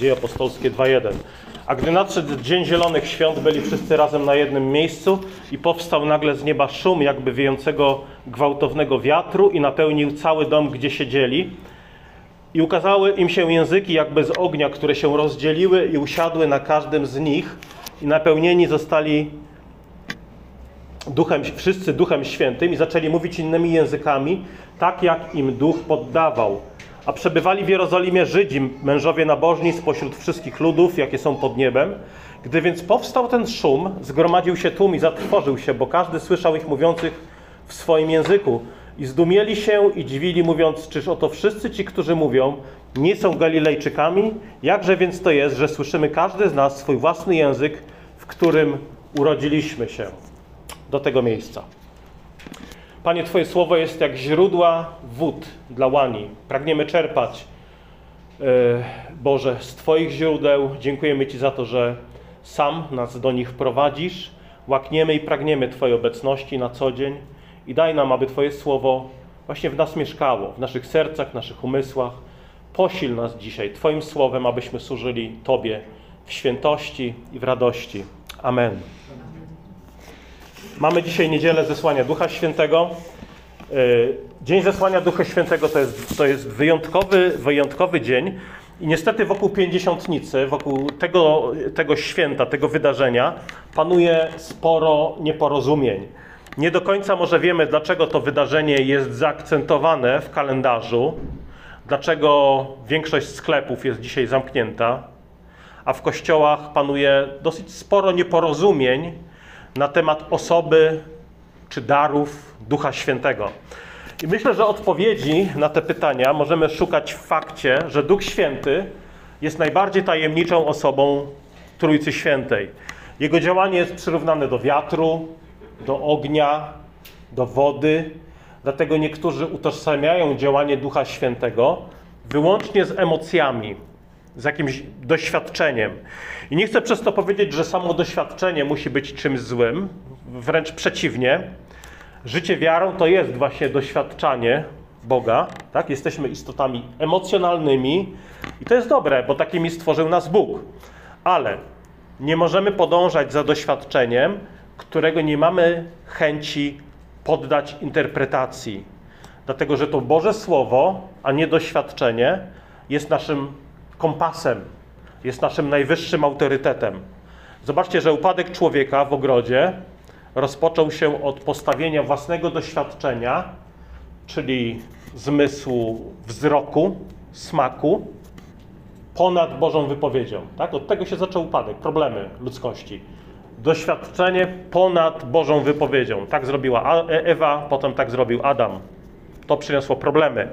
Dzieje apostolskie 2.1. A gdy nadszedł Dzień Zielonych Świąt, byli wszyscy razem na jednym miejscu i powstał nagle z nieba szum jakby wiejącego gwałtownego wiatru i napełnił cały dom, gdzie siedzieli. I ukazały im się języki jakby z ognia, które się rozdzieliły i usiadły na każdym z nich i napełnieni zostali duchem, wszyscy Duchem Świętym i zaczęli mówić innymi językami, tak jak im Duch poddawał. A przebywali w Jerozolimie Żydzi, mężowie nabożni spośród wszystkich ludów, jakie są pod niebem. Gdy więc powstał ten szum, zgromadził się tłum i zatrwożył się, bo każdy słyszał ich mówiących w swoim języku. I zdumieli się i dziwili, mówiąc, czyż oto wszyscy ci, którzy mówią, nie są Galilejczykami? Jakże więc to jest, że słyszymy każdy z nas swój własny język, w którym urodziliśmy się? Do tego miejsca. Panie, Twoje słowo jest jak źródła wód dla łani. Pragniemy czerpać, e, Boże, z Twoich źródeł. Dziękujemy Ci za to, że sam nas do nich prowadzisz. Łakniemy i pragniemy Twojej obecności na co dzień i daj nam, aby Twoje słowo właśnie w nas mieszkało, w naszych sercach, w naszych umysłach. Posil nas dzisiaj Twoim słowem, abyśmy służyli Tobie w świętości i w radości. Amen. Mamy dzisiaj niedzielę zesłania Ducha Świętego. Y, dzień zesłania Ducha Świętego to jest, to jest wyjątkowy, wyjątkowy dzień. I niestety wokół pięćdziesiątnicy, wokół tego, tego święta, tego wydarzenia panuje sporo nieporozumień. Nie do końca może wiemy, dlaczego to wydarzenie jest zaakcentowane w kalendarzu, dlaczego większość sklepów jest dzisiaj zamknięta, a w kościołach panuje dosyć sporo nieporozumień na temat osoby czy darów Ducha Świętego. I myślę, że odpowiedzi na te pytania możemy szukać w fakcie, że Duch Święty jest najbardziej tajemniczą osobą Trójcy Świętej. Jego działanie jest przyrównane do wiatru, do ognia, do wody. Dlatego niektórzy utożsamiają działanie Ducha Świętego wyłącznie z emocjami, z jakimś doświadczeniem. I nie chcę przez to powiedzieć, że samo doświadczenie musi być czymś złym, wręcz przeciwnie. Życie wiarą to jest właśnie doświadczanie Boga, tak? Jesteśmy istotami emocjonalnymi i to jest dobre, bo takimi stworzył nas Bóg. Ale nie możemy podążać za doświadczeniem, którego nie mamy chęci poddać interpretacji. Dlatego, że to Boże Słowo, a nie doświadczenie, jest naszym kompasem, jest naszym najwyższym autorytetem. Zobaczcie, że upadek człowieka w ogrodzie rozpoczął się od postawienia własnego doświadczenia, czyli zmysłu wzroku, smaku, ponad Bożą wypowiedzią. Tak? Od tego się zaczął upadek, problemy ludzkości. Doświadczenie ponad Bożą wypowiedzią. Tak zrobiła Ewa, potem tak zrobił Adam. To przyniosło problemy.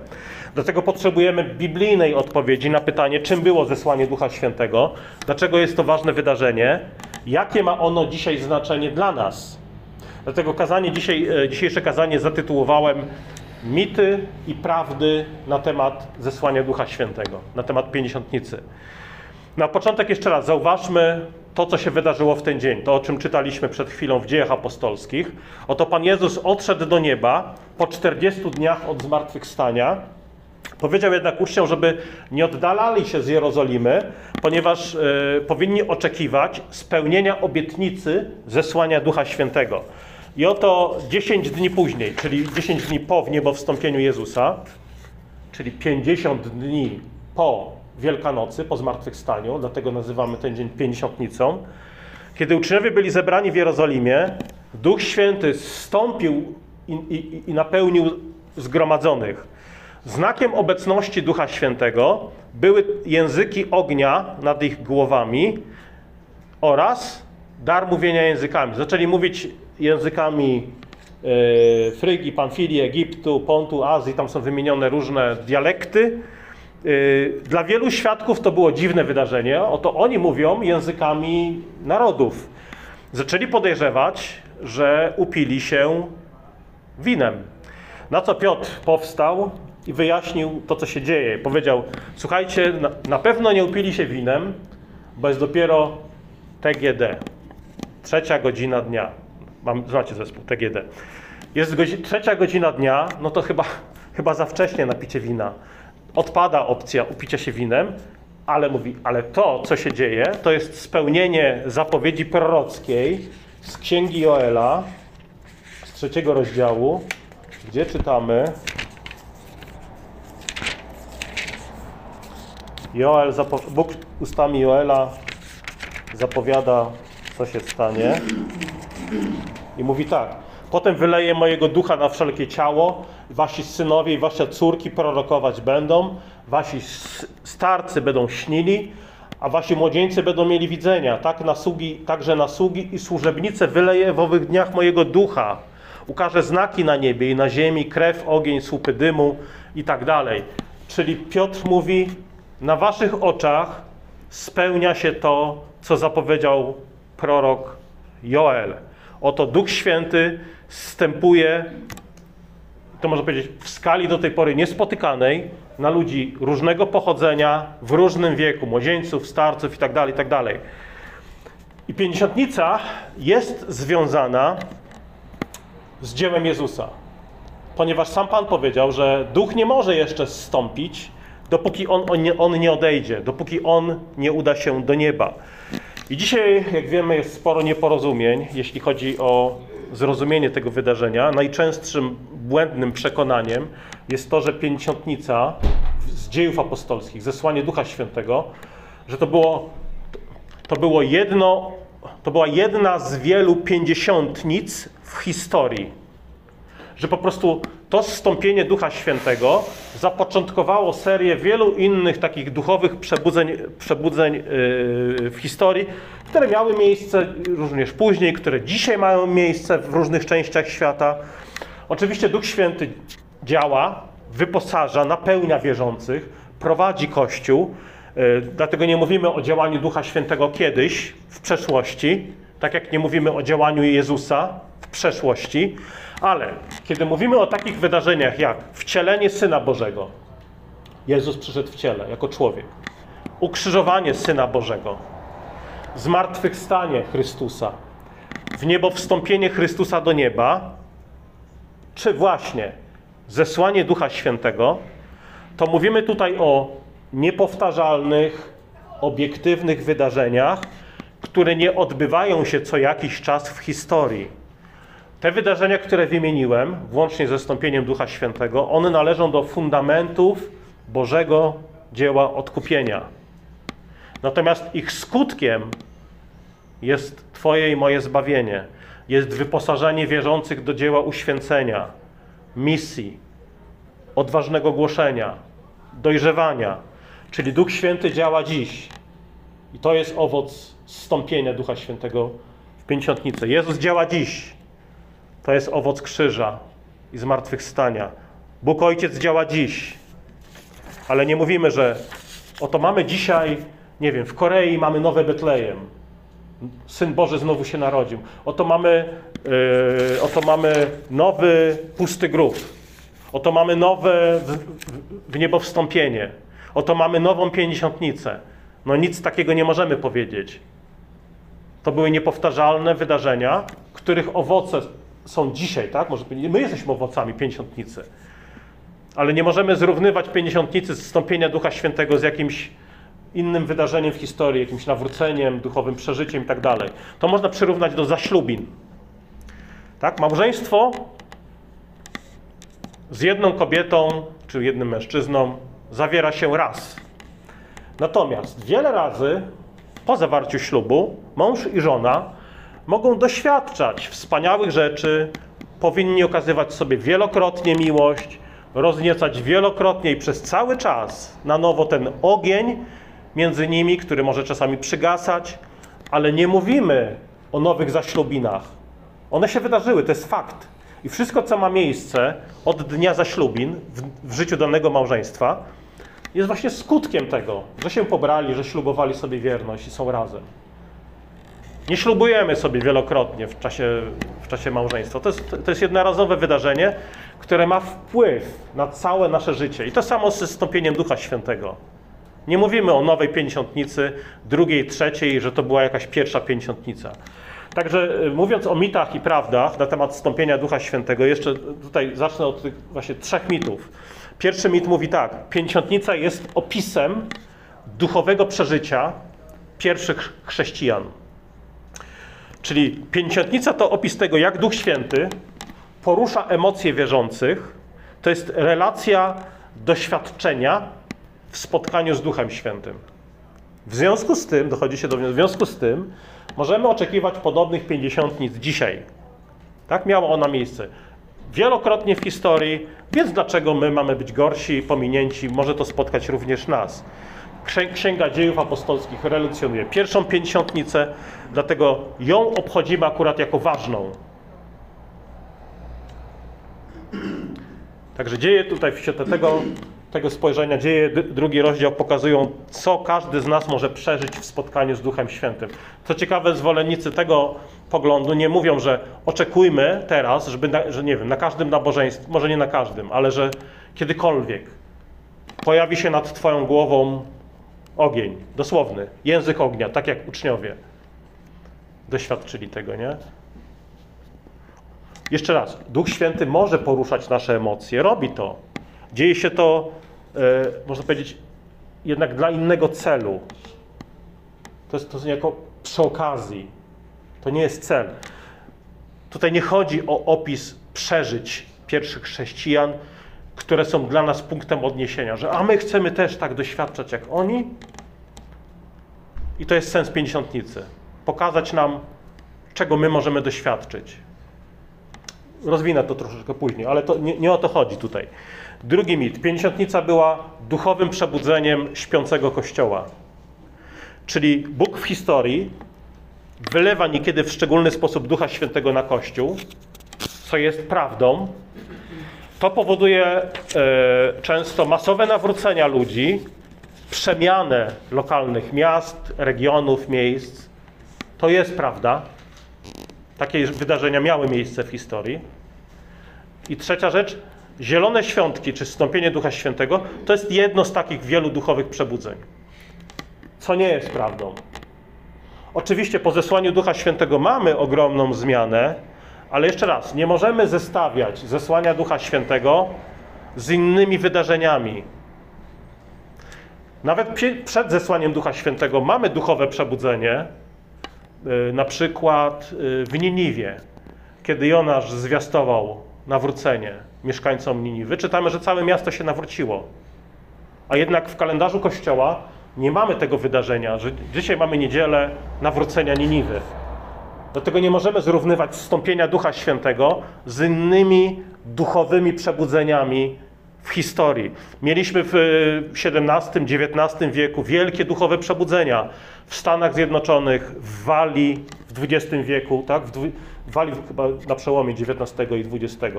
Dlatego potrzebujemy biblijnej odpowiedzi na pytanie, czym było zesłanie Ducha Świętego, dlaczego jest to ważne wydarzenie, jakie ma ono dzisiaj znaczenie dla nas. Dlatego kazanie dzisiaj, e, dzisiejsze kazanie zatytułowałem Mity i prawdy na temat zesłania Ducha Świętego, na temat pięćdziesiątnicy. Na początek jeszcze raz zauważmy to, co się wydarzyło w ten dzień, to o czym czytaliśmy przed chwilą w dziejach apostolskich. Oto Pan Jezus odszedł do nieba po 40 dniach od zmartwychwstania. Powiedział jednak uczniom, żeby nie oddalali się z Jerozolimy, ponieważ y, powinni oczekiwać spełnienia obietnicy zesłania Ducha Świętego. I oto 10 dni później, czyli 10 dni po wniebowstąpieniu Jezusa, czyli 50 dni po Wielkanocy, po zmartwychwstaniu, dlatego nazywamy ten dzień Pięćdziesiątnicą, kiedy uczniowie byli zebrani w Jerozolimie, Duch Święty zstąpił i, i, i napełnił zgromadzonych. Znakiem obecności Ducha Świętego były języki ognia nad ich głowami oraz dar mówienia językami. Zaczęli mówić językami e, Frygi, Pamfilii, Egiptu, Pontu, Azji, tam są wymienione różne dialekty. E, dla wielu świadków to było dziwne wydarzenie. Oto oni mówią językami narodów. Zaczęli podejrzewać, że upili się winem. Na co Piotr powstał i wyjaśnił to, co się dzieje. Powiedział: Słuchajcie, na, pewno nie upili się winem, bo jest dopiero TGD, trzecia godzina dnia. Mam, znacie zespół TGD. Jest trzecia godzina dnia, no to chyba, chyba za wcześnie na picie wina. Odpada opcja upicia się winem ale mówi, ale to, co się dzieje, to jest spełnienie zapowiedzi prorockiej z księgi Joela, z trzeciego rozdziału, gdzie czytamy. Joel, Bóg ustami Joela zapowiada, co się stanie. I mówi tak. Potem wyleję mojego ducha na wszelkie ciało, wasi synowie i wasze córki prorokować będą, wasi starcy będą śnili, a wasi młodzieńcy będą mieli widzenia. Tak na sługi, także na sługi i służebnice wyleję w owych dniach mojego ducha. Ukażę znaki na niebie i na ziemi, krew, ogień, słupy dymu i tak dalej. Czyli Piotr mówi, na waszych oczach spełnia się to, co zapowiedział prorok Joel. Oto Duch Święty zstępuje, to można powiedzieć, w skali do tej pory niespotykanej na ludzi różnego pochodzenia, w różnym wieku, młodzieńców, starców itd., itd. I pięćdziesiątnica jest związana z dziełem Jezusa. Ponieważ sam Pan powiedział, że Duch nie może jeszcze zstąpić, dopóki on, on, nie, on nie odejdzie, dopóki On nie uda się do nieba. I dzisiaj, jak wiemy, jest sporo nieporozumień, jeśli chodzi o zrozumienie tego wydarzenia. Najczęstszym błędnym przekonaniem jest to, że pięćdziesiątnica z dziejów apostolskich, zesłanie Ducha Świętego, że to było, to było jedno, to była jedna z wielu pięćdziesiątnic w historii że po prostu to zstąpienie Ducha Świętego zapoczątkowało serię wielu innych takich duchowych przebudzeń, przebudzeń yy, w historii, które miały miejsce również później, które dzisiaj mają miejsce w różnych częściach świata. Oczywiście Duch Święty działa, wyposaża, napełnia wierzących, prowadzi Kościół. Yy, Dlatego nie mówimy o działaniu Ducha Świętego kiedyś, w przeszłości, tak jak nie mówimy o działaniu Jezusa w przeszłości, ale kiedy mówimy o takich wydarzeniach jak wcielenie Syna Bożego, Jezus przyszedł w ciele jako człowiek, ukrzyżowanie Syna Bożego, zmartwychwstanie Chrystusa, w niebo wstąpienie Chrystusa do nieba, czy właśnie zesłanie Ducha Świętego, to mówimy tutaj o niepowtarzalnych, obiektywnych wydarzeniach, które nie odbywają się co jakiś czas w historii. Te wydarzenia, które wymieniłem, włącznie ze stąpieniem Ducha Świętego, one należą do fundamentów Bożego dzieła odkupienia. Natomiast ich skutkiem jest Twoje i moje zbawienie. Jest wyposażenie wierzących do dzieła uświęcenia, misji, odważnego głoszenia, dojrzewania. Czyli Duch Święty działa dziś. I to jest owoc zstąpienia Ducha Świętego w pięćdziesiątnicy. Jezus działa dziś. To jest owoc krzyża i zmartwychwstania. Bóg Ojciec działa dziś. Ale nie mówimy, że oto mamy dzisiaj, nie wiem, w Korei mamy nowe Betlejem. Syn Boży znowu się narodził. Oto mamy, yy, oto mamy nowy pusty grób. Oto mamy nowe w, w, w niebo wstąpienie. Oto mamy nową pięćdziesiątnicę. No nic takiego nie możemy powiedzieć. To były niepowtarzalne wydarzenia, których owoce są dzisiaj, tak? Może my jesteśmy owocami pięćdziesiątnicy. Ale nie możemy zrównywać pięćdziesiątnicy zstąpienia Ducha Świętego z jakimś innym wydarzeniem w historii, jakimś nawróceniem, duchowym przeżyciem i tak dalej. To można przyrównać do zaślubin. Tak? Małżeństwo z jedną kobietą czy jednym mężczyzną zawiera się raz. Natomiast wiele razy po zawarciu ślubu mąż i żona mogą doświadczać wspaniałych rzeczy, powinni okazywać sobie wielokrotnie miłość, rozniecać wielokrotnie i przez cały czas na nowo ten ogień między nimi, który może czasami przygasać, ale nie mówimy o nowych zaślubinach. One się wydarzyły, to jest fakt. I wszystko, co ma miejsce od dnia zaślubin w, w życiu danego małżeństwa, jest właśnie skutkiem tego, że się pobrali, że ślubowali sobie wierność i są razem. Nie ślubujemy sobie wielokrotnie w czasie, w czasie małżeństwa. To jest, to jest jednorazowe wydarzenie, które ma wpływ na całe nasze życie. I to samo z zastąpieniem Ducha Świętego. Nie mówimy o nowej pięćdziesiątnicy, drugiej, trzeciej, że to była jakaś pierwsza pięćdziesiątnica. Także y, mówiąc o mitach i prawdach na temat wstąpienia Ducha Świętego, jeszcze tutaj zacznę od tych właśnie trzech mitów. Pierwszy mit mówi tak: pięćdziesiątnica jest opisem duchowego przeżycia pierwszych chrześcijan. Czyli pięćdziesiątnica to opis tego, jak Duch Święty porusza emocje wierzących. To jest relacja doświadczenia w spotkaniu z Duchem Świętym. W związku z tym, dochodzi się do w związku z tym, możemy oczekiwać podobnych pięćdziesiątnic dzisiaj. Tak miała ona miejsce. Wielokrotnie w historii, więc dlaczego my mamy być gorsi, pominięci? Może to spotkać również nas. Księga Dziejów Apostolskich relucjonuje pierwszą pięćdziesiątnicę, dlatego ją obchodzimy akurat jako ważną. Także dzieje tutaj w świetle tego, tego spojrzenia, dzieje drugi rozdział pokazują, co każdy z nas może przeżyć w spotkaniu z Duchem Świętym. Co ciekawe, zwolennicy tego poglądu nie mówią, że oczekujmy teraz, żeby, na, że nie wiem, na każdym nabożeństwie, może nie na każdym, ale że kiedykolwiek pojawi się nad Twoją głową ogień, dosłowny, język ognia, tak jak uczniowie doświadczyli tego, nie? Jeszcze raz, Duch Święty może poruszać nasze emocje, robi to. Dzieje się to, e, można powiedzieć, jednak dla innego celu. To jest to jest jako przy okazji. To nie jest cel. Tutaj nie chodzi o opis przeżyć pierwszych chrześcijan, które są dla nas punktem odniesienia, że a my chcemy też tak doświadczać jak oni. I to jest sens pięćdziesiątnicy. Pokazać nam, czego my możemy doświadczyć. Rozwinę to troszeczkę później, ale to nie, nie o to chodzi tutaj. Drugi mit. Pięćdziesiątnica była duchowym przebudzeniem śpiącego kościoła. Czyli Bóg w historii wylewa niekiedy w szczególny sposób Ducha Świętego na Kościół, co jest prawdą. To powoduje e, często masowe nawrócenia ludzi, przemianę lokalnych miast, regionów, miejsc. To jest prawda. Takie wydarzenia miały miejsce w historii. I trzecia rzecz, zielone świątki, czy wstąpienie Ducha Świętego, to jest jedno z takich wielu duchowych przebudzeń. Co nie jest prawdą. Oczywiście po zesłaniu Ducha Świętego mamy ogromną zmianę, ale jeszcze raz, nie możemy zestawiać zesłania Ducha Świętego z innymi wydarzeniami. Nawet przed zesłaniem Ducha Świętego mamy duchowe przebudzenie, y, na przykład y, w Niniwie, kiedy Jonasz zwiastował nawrócenie mieszkańcom Niniwy, czytamy, że całe miasto się nawróciło. A jednak w kalendarzu Kościoła nie mamy tego wydarzenia, że dzisiaj mamy niedzielę nawrócenia Niniwy. Dlatego nie możemy zrównywać wstąpienia Ducha Świętego z innymi duchowymi przebudzeniami w historii. Mieliśmy w XVII, XIX wieku wielkie duchowe przebudzenia w Stanach Zjednoczonych, w Walii w XX wieku, tak? w Walii chyba na przełomie XIX i XX.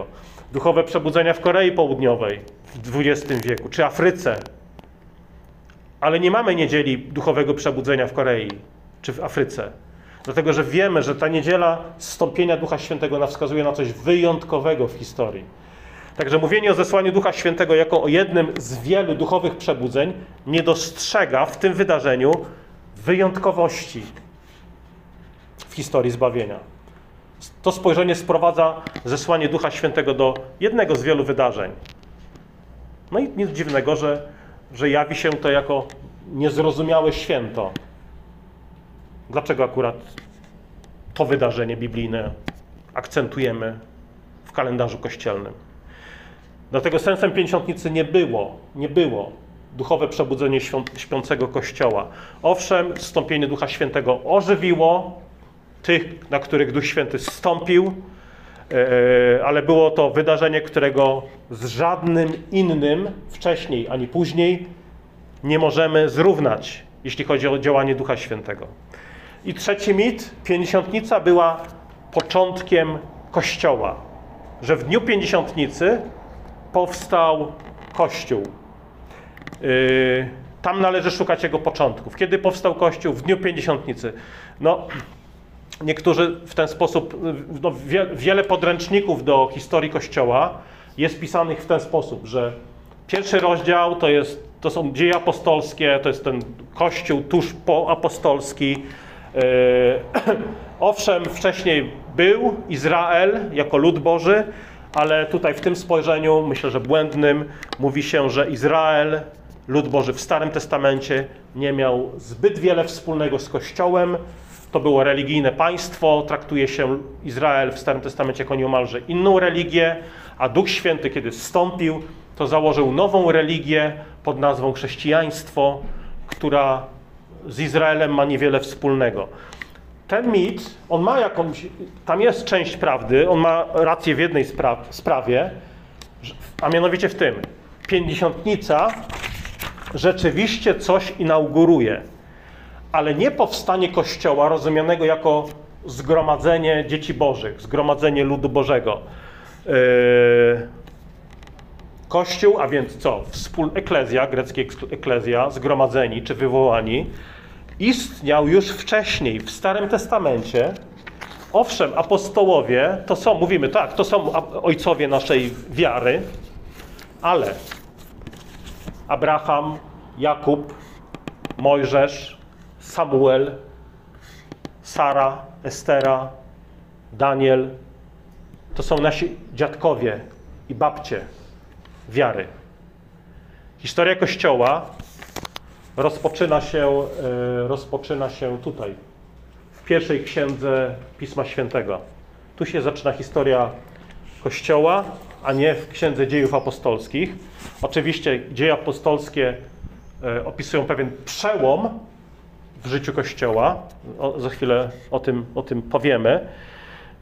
Duchowe przebudzenia w Korei Południowej w XX wieku, czy Afryce. Ale nie mamy niedzieli duchowego przebudzenia w Korei czy w Afryce. Dlatego, że wiemy, że ta niedziela zstąpienia Ducha Świętego nas wskazuje na coś wyjątkowego w historii. Także mówienie o zesłaniu Ducha Świętego jako o jednym z wielu duchowych przebudzeń nie dostrzega w tym wydarzeniu wyjątkowości w historii zbawienia. To spojrzenie sprowadza zesłanie Ducha Świętego do jednego z wielu wydarzeń. No i nic dziwnego, że, że jawi się to jako niezrozumiałe święto. Dlaczego akurat to wydarzenie biblijne akcentujemy w kalendarzu kościelnym? Dlatego sensem pięćdziesiątnicy nie było, nie było duchowe przebudzenie śpiącego Kościoła. Owszem, wstąpienie Ducha Świętego ożywiło tych, na których Duch Święty zstąpił, e, ale było to wydarzenie, którego z żadnym innym wcześniej ani później nie możemy zrównać, jeśli chodzi o działanie Ducha Świętego. I trzeci mit, pięćdziesiątnica była początkiem Kościoła, że w dniu pięćdziesiątnicy powstał Kościół. Yy, tam należy szukać jego początków. Kiedy powstał Kościół? W dniu pięćdziesiątnicy. No, niektórzy w ten sposób, no, wiele podręczników do historii Kościoła jest pisanych w ten sposób, że pierwszy rozdział to, jest, to są dzieje apostolskie, to jest ten Kościół tuż po apostolski. Yy, owszem, wcześniej był Izrael jako lud Boży, ale tutaj w tym spojrzeniu, myślę, że błędnym, mówi się, że Izrael lud Boży w Starym Testamencie nie miał zbyt wiele wspólnego z Kościołem. To było religijne państwo, traktuje się Izrael w Starym Testamencie jako nieomalże inną religię, a Duch Święty, kiedy zstąpił, to założył nową religię pod nazwą chrześcijaństwo, która z Izraelem ma niewiele wspólnego. Ten mit, on ma jakąś, tam jest część prawdy, on ma rację w jednej spra sprawie, a mianowicie w tym, pięćdziesiątnica rzeczywiście coś inauguruje, ale nie powstanie Kościoła rozumianego jako zgromadzenie dzieci bożych, zgromadzenie ludu Bożego. Yy, Kościół, a więc co? Wspól eklezja, greckie eklezja, zgromadzeni czy wywołani, istniał już wcześniej w Starym Testamencie. Owszem, apostołowie to są, mówimy tak, to są ojcowie naszej wiary, ale Abraham, Jakub, Mojżesz, Samuel, Sara, Estera, Daniel to są nasi dziadkowie i babcie wiary. Historia Kościoła rozpoczyna się, e, rozpoczyna się tutaj, w pierwszej księdze Pisma Świętego. Tu się zaczyna historia Kościoła, a nie w księdze dziejów apostolskich. Oczywiście dzieje apostolskie e, opisują pewien przełom w życiu Kościoła. O, za chwilę o tym, o tym powiemy.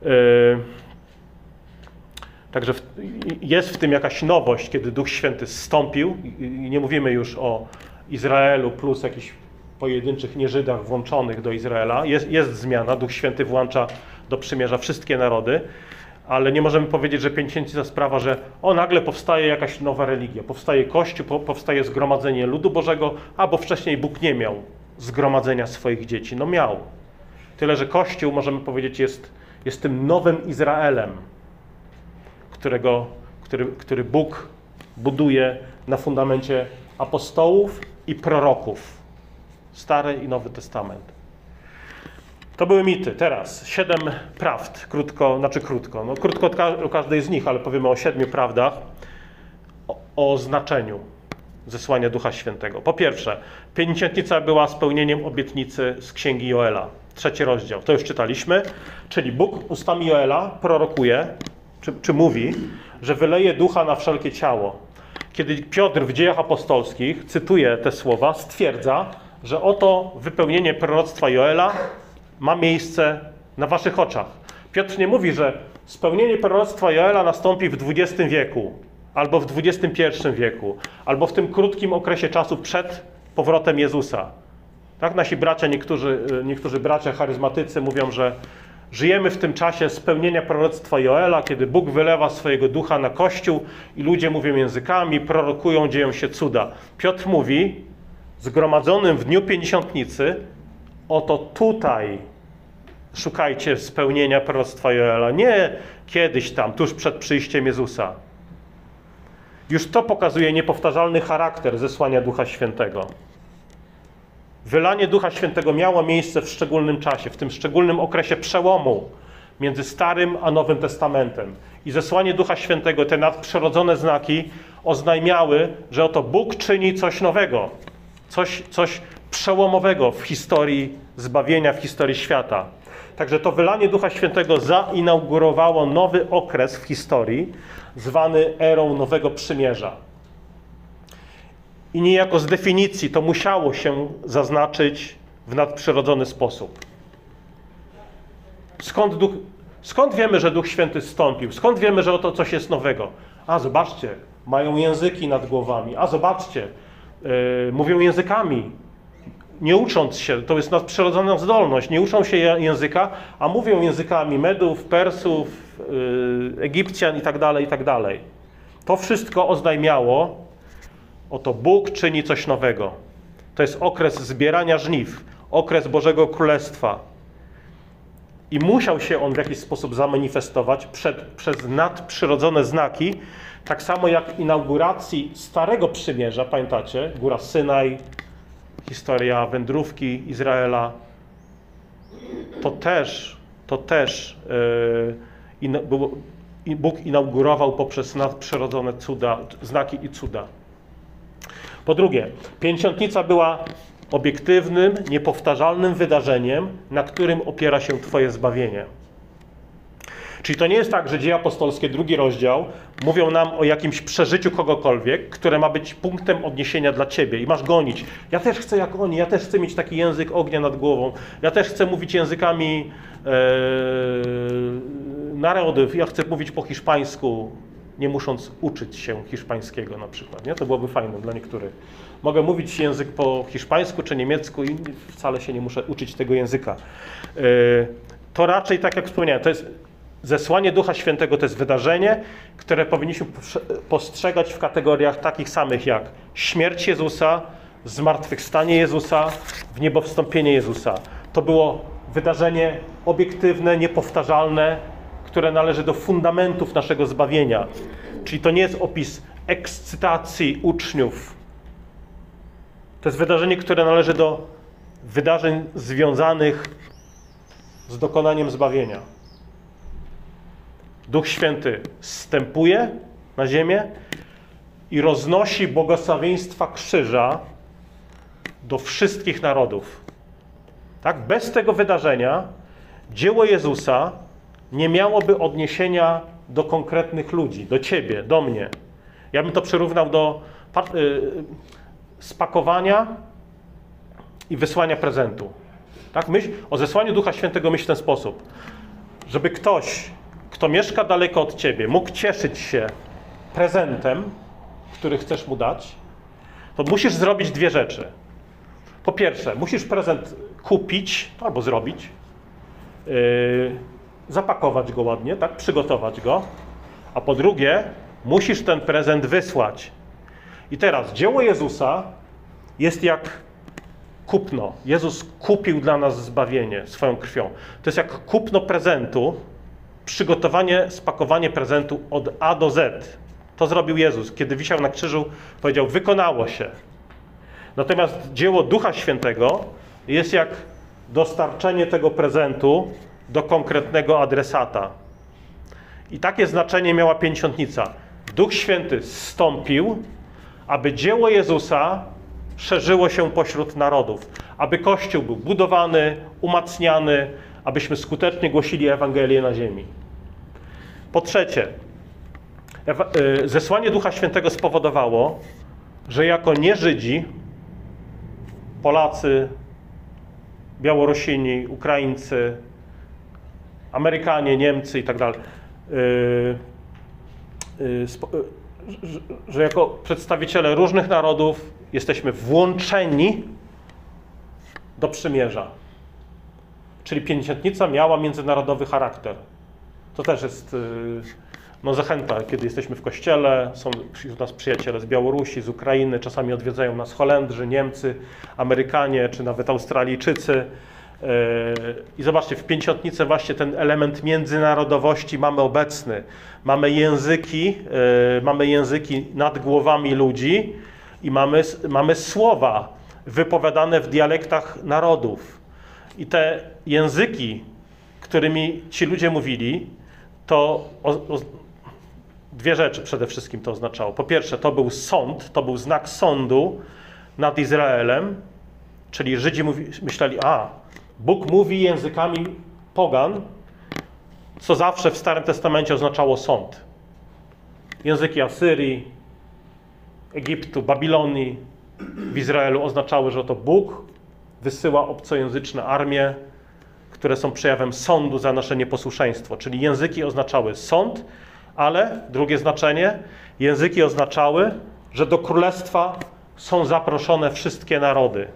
E, także jest w tym jakaś nowość, kiedy Duch Święty zstąpił. I nie mówimy już o Izraelu plus jakichś pojedynczych nieżydach włączonych do Izraela. Jest, jest zmiana, Duch Święty włącza do przymierza wszystkie narody, ale nie możemy powiedzieć, że pięćdziesiętnica sprawa, że o nagle powstaje jakaś nowa religia, powstaje Kościół, po, powstaje zgromadzenie ludu Bożego, albo wcześniej Bóg nie miał zgromadzenia swoich dzieci. No miał. Tyle, że Kościół, możemy powiedzieć, jest, jest tym nowym Izraelem, którego, który, który Bóg buduje na fundamencie apostołów i proroków. Stary i Nowy Testament. To były mity. Teraz siedem prawd. Krótko, znaczy krótko. No, krótko o każdej z nich, ale powiemy o siedmiu prawdach o, o znaczeniu zesłania Ducha Świętego. Po pierwsze, pięćdziesiętnica była spełnieniem obietnicy z Księgi Joela. Trzeci rozdział. To już czytaliśmy. Czyli Bóg ustami Joela prorokuje, czy, czy mówi, że wyleje ducha na wszelkie ciało. Kiedy Piotr w dziejach apostolskich cytuje te słowa, stwierdza, że oto wypełnienie proroctwa Joela ma miejsce na waszych oczach. Piotr nie mówi, że spełnienie proroctwa Joela nastąpi w XX wieku, albo w XXI wieku, albo w tym krótkim okresie czasu przed powrotem Jezusa. Tak, nasi bracia, niektórzy, niektórzy bracia charyzmatycy mówią, że żyjemy w tym czasie spełnienia proroctwa Joela, kiedy Bóg wylewa swojego ducha na Kościół i ludzie mówią językami, prorokują, dzieją się cuda. Piotr mówi, zgromadzonym w dniu pięćdziesiątnicy, oto tutaj szukajcie spełnienia proroctwa Joela. Nie kiedyś tam, tuż przed przyjściem Jezusa. Już to pokazuje niepowtarzalny charakter zesłania Ducha Świętego. Wylanie Ducha Świętego miało miejsce w szczególnym czasie, w tym szczególnym okresie przełomu między Starym a Nowym Testamentem. I zesłanie Ducha Świętego, te nadprzyrodzone znaki oznajmiały, że oto Bóg czyni coś nowego, coś, coś przełomowego w historii zbawienia, w historii świata. Także to wylanie Ducha Świętego zainaugurowało nowy okres w historii, zwany erą Nowego Przymierza. I niejako z definicji to musiało się zaznaczyć w nadprzyrodzony sposób. Skąd, duch, skąd wiemy, że Duch Święty stąpił? Skąd wiemy, że oto coś jest nowego? A zobaczcie, mają języki nad głowami. A zobaczcie, yy, mówią językami nie ucząc się, to jest nadprzyrodzona zdolność, nie uczą się języka, a mówią językami Medów, Persów, yy, Egipcjan itd., tak itd. Tak to wszystko oznajmiało, oto Bóg czyni coś nowego. To jest okres zbierania żniw, okres Bożego Królestwa. I musiał się on w jakiś sposób zamanifestować przed, przez nadprzyrodzone znaki, tak samo jak inauguracji Starego Przymierza, pamiętacie? Góra Synaj, historia wędrówki Izraela, to też, to też yy, Bóg inaugurował poprzez nadprzyrodzone cuda, znaki i cuda. Po drugie, pięćdziesiątnica była obiektywnym, niepowtarzalnym wydarzeniem, na którym opiera się Twoje zbawienie. Czyli to nie jest tak, że dzieje apostolskie, drugi rozdział, mówią nam o jakimś przeżyciu kogokolwiek, które ma być punktem odniesienia dla ciebie i masz gonić. Ja też chcę jak oni, ja też chcę mieć taki język ognia nad głową, ja też chcę mówić językami e, narodów, ja chcę mówić po hiszpańsku, nie musząc uczyć się hiszpańskiego na przykład. Nie? To byłoby fajne dla niektórych. Mogę mówić język po hiszpańsku czy niemiecku i wcale się nie muszę uczyć tego języka. E, to raczej, tak jak wspomniałem, to jest Zesłanie Ducha Świętego to jest wydarzenie, które powinniśmy postrzegać w kategoriach takich samych jak śmierć Jezusa, zmartwychwstanie Jezusa, w niebo wstąpienie Jezusa. To było wydarzenie obiektywne, niepowtarzalne, które należy do fundamentów naszego zbawienia. Czyli to nie jest opis ekscytacji uczniów. To jest wydarzenie, które należy do wydarzeń związanych z dokonaniem zbawienia. Duch Święty wstępuje na ziemię i roznosi błogosławieństwa krzyża do wszystkich narodów. Tak? Bez tego wydarzenia dzieło Jezusa nie miałoby odniesienia do konkretnych ludzi, do ciebie, do mnie. Ja bym to przyrównał do y, spakowania i wysłania prezentu. Tak? Myśl, o zesłaniu Ducha Świętego myśl w ten sposób, żeby ktoś kto mieszka daleko od ciebie, mógł cieszyć się prezentem, który chcesz mu dać, to musisz zrobić dwie rzeczy. Po pierwsze, musisz prezent kupić albo zrobić, yy, zapakować go ładnie, tak, przygotować go, a po drugie, musisz ten prezent wysłać. I teraz dzieło Jezusa jest jak kupno. Jezus kupił dla nas zbawienie swoją krwią. To jest jak kupno prezentu, przygotowanie, spakowanie prezentu od A do Z. To zrobił Jezus. Kiedy wisiał na krzyżu, powiedział: Wykonało się. Natomiast dzieło Ducha Świętego jest jak dostarczenie tego prezentu do konkretnego adresata. I takie znaczenie miała pięćdziesiątnica. Duch Święty zstąpił, aby dzieło Jezusa szerzyło się pośród narodów, aby Kościół był budowany, umacniany, abyśmy skutecznie głosili Ewangelię na ziemi. Po trzecie, y, zesłanie Ducha Świętego spowodowało, że jako nie-Żydzi, Polacy, Białorusini, Ukraińcy, Amerykanie, Niemcy i tak dalej, y, y, że jako przedstawiciele różnych narodów jesteśmy włączeni do przymierza. Czyli pięćdziesiątnica miała międzynarodowy charakter. To też jest y, no, zachęta, kiedy jesteśmy w kościele, są wśród nas przyjaciele z Białorusi, z Ukrainy, czasami odwiedzają nas Holendrzy, Niemcy, Amerykanie, czy nawet Australijczycy. Y, I zobaczcie, w pięćdziesiątnicy właśnie ten element międzynarodowości mamy obecny. Mamy języki, y, mamy języki nad głowami ludzi i mamy, mamy słowa wypowiadane w dialektach narodów. I te języki, którymi ci ludzie mówili, to o, o, dwie rzeczy przede wszystkim to oznaczało. Po pierwsze, to był sąd, to był znak sądu nad Izraelem, czyli Żydzi myśleli, a Bóg mówi językami pogan, co zawsze w Starym Testamencie oznaczało sąd. Języki Asyrii, Egiptu, Babilonii w Izraelu oznaczały, że to Bóg wysyła obcojęzyczne armie, które są przejawem sądu za nasze nieposłuszeństwo. Czyli języki oznaczały sąd, ale drugie znaczenie, języki oznaczały, że do królestwa są zaproszone wszystkie narody.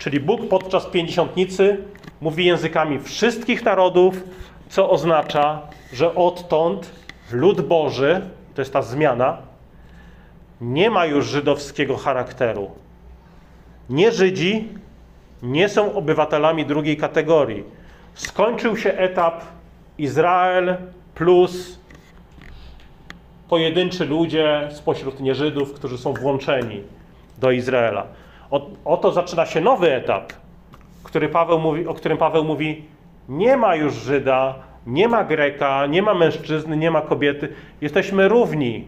Czyli Bóg podczas pięćdziesiątnicy mówi językami wszystkich narodów, co oznacza, że odtąd lud Boży, to jest ta zmiana, nie ma już żydowskiego charakteru. Nie Żydzi nie są obywatelami drugiej kategorii. Skończył się etap Izrael plus pojedynczy ludzie spośród nieżydów, którzy są włączeni do Izraela. Oto zaczyna się nowy etap, który Paweł mówi, o którym Paweł mówi: Nie ma już Żyda, nie ma Greka, nie ma mężczyzny, nie ma kobiety. Jesteśmy równi.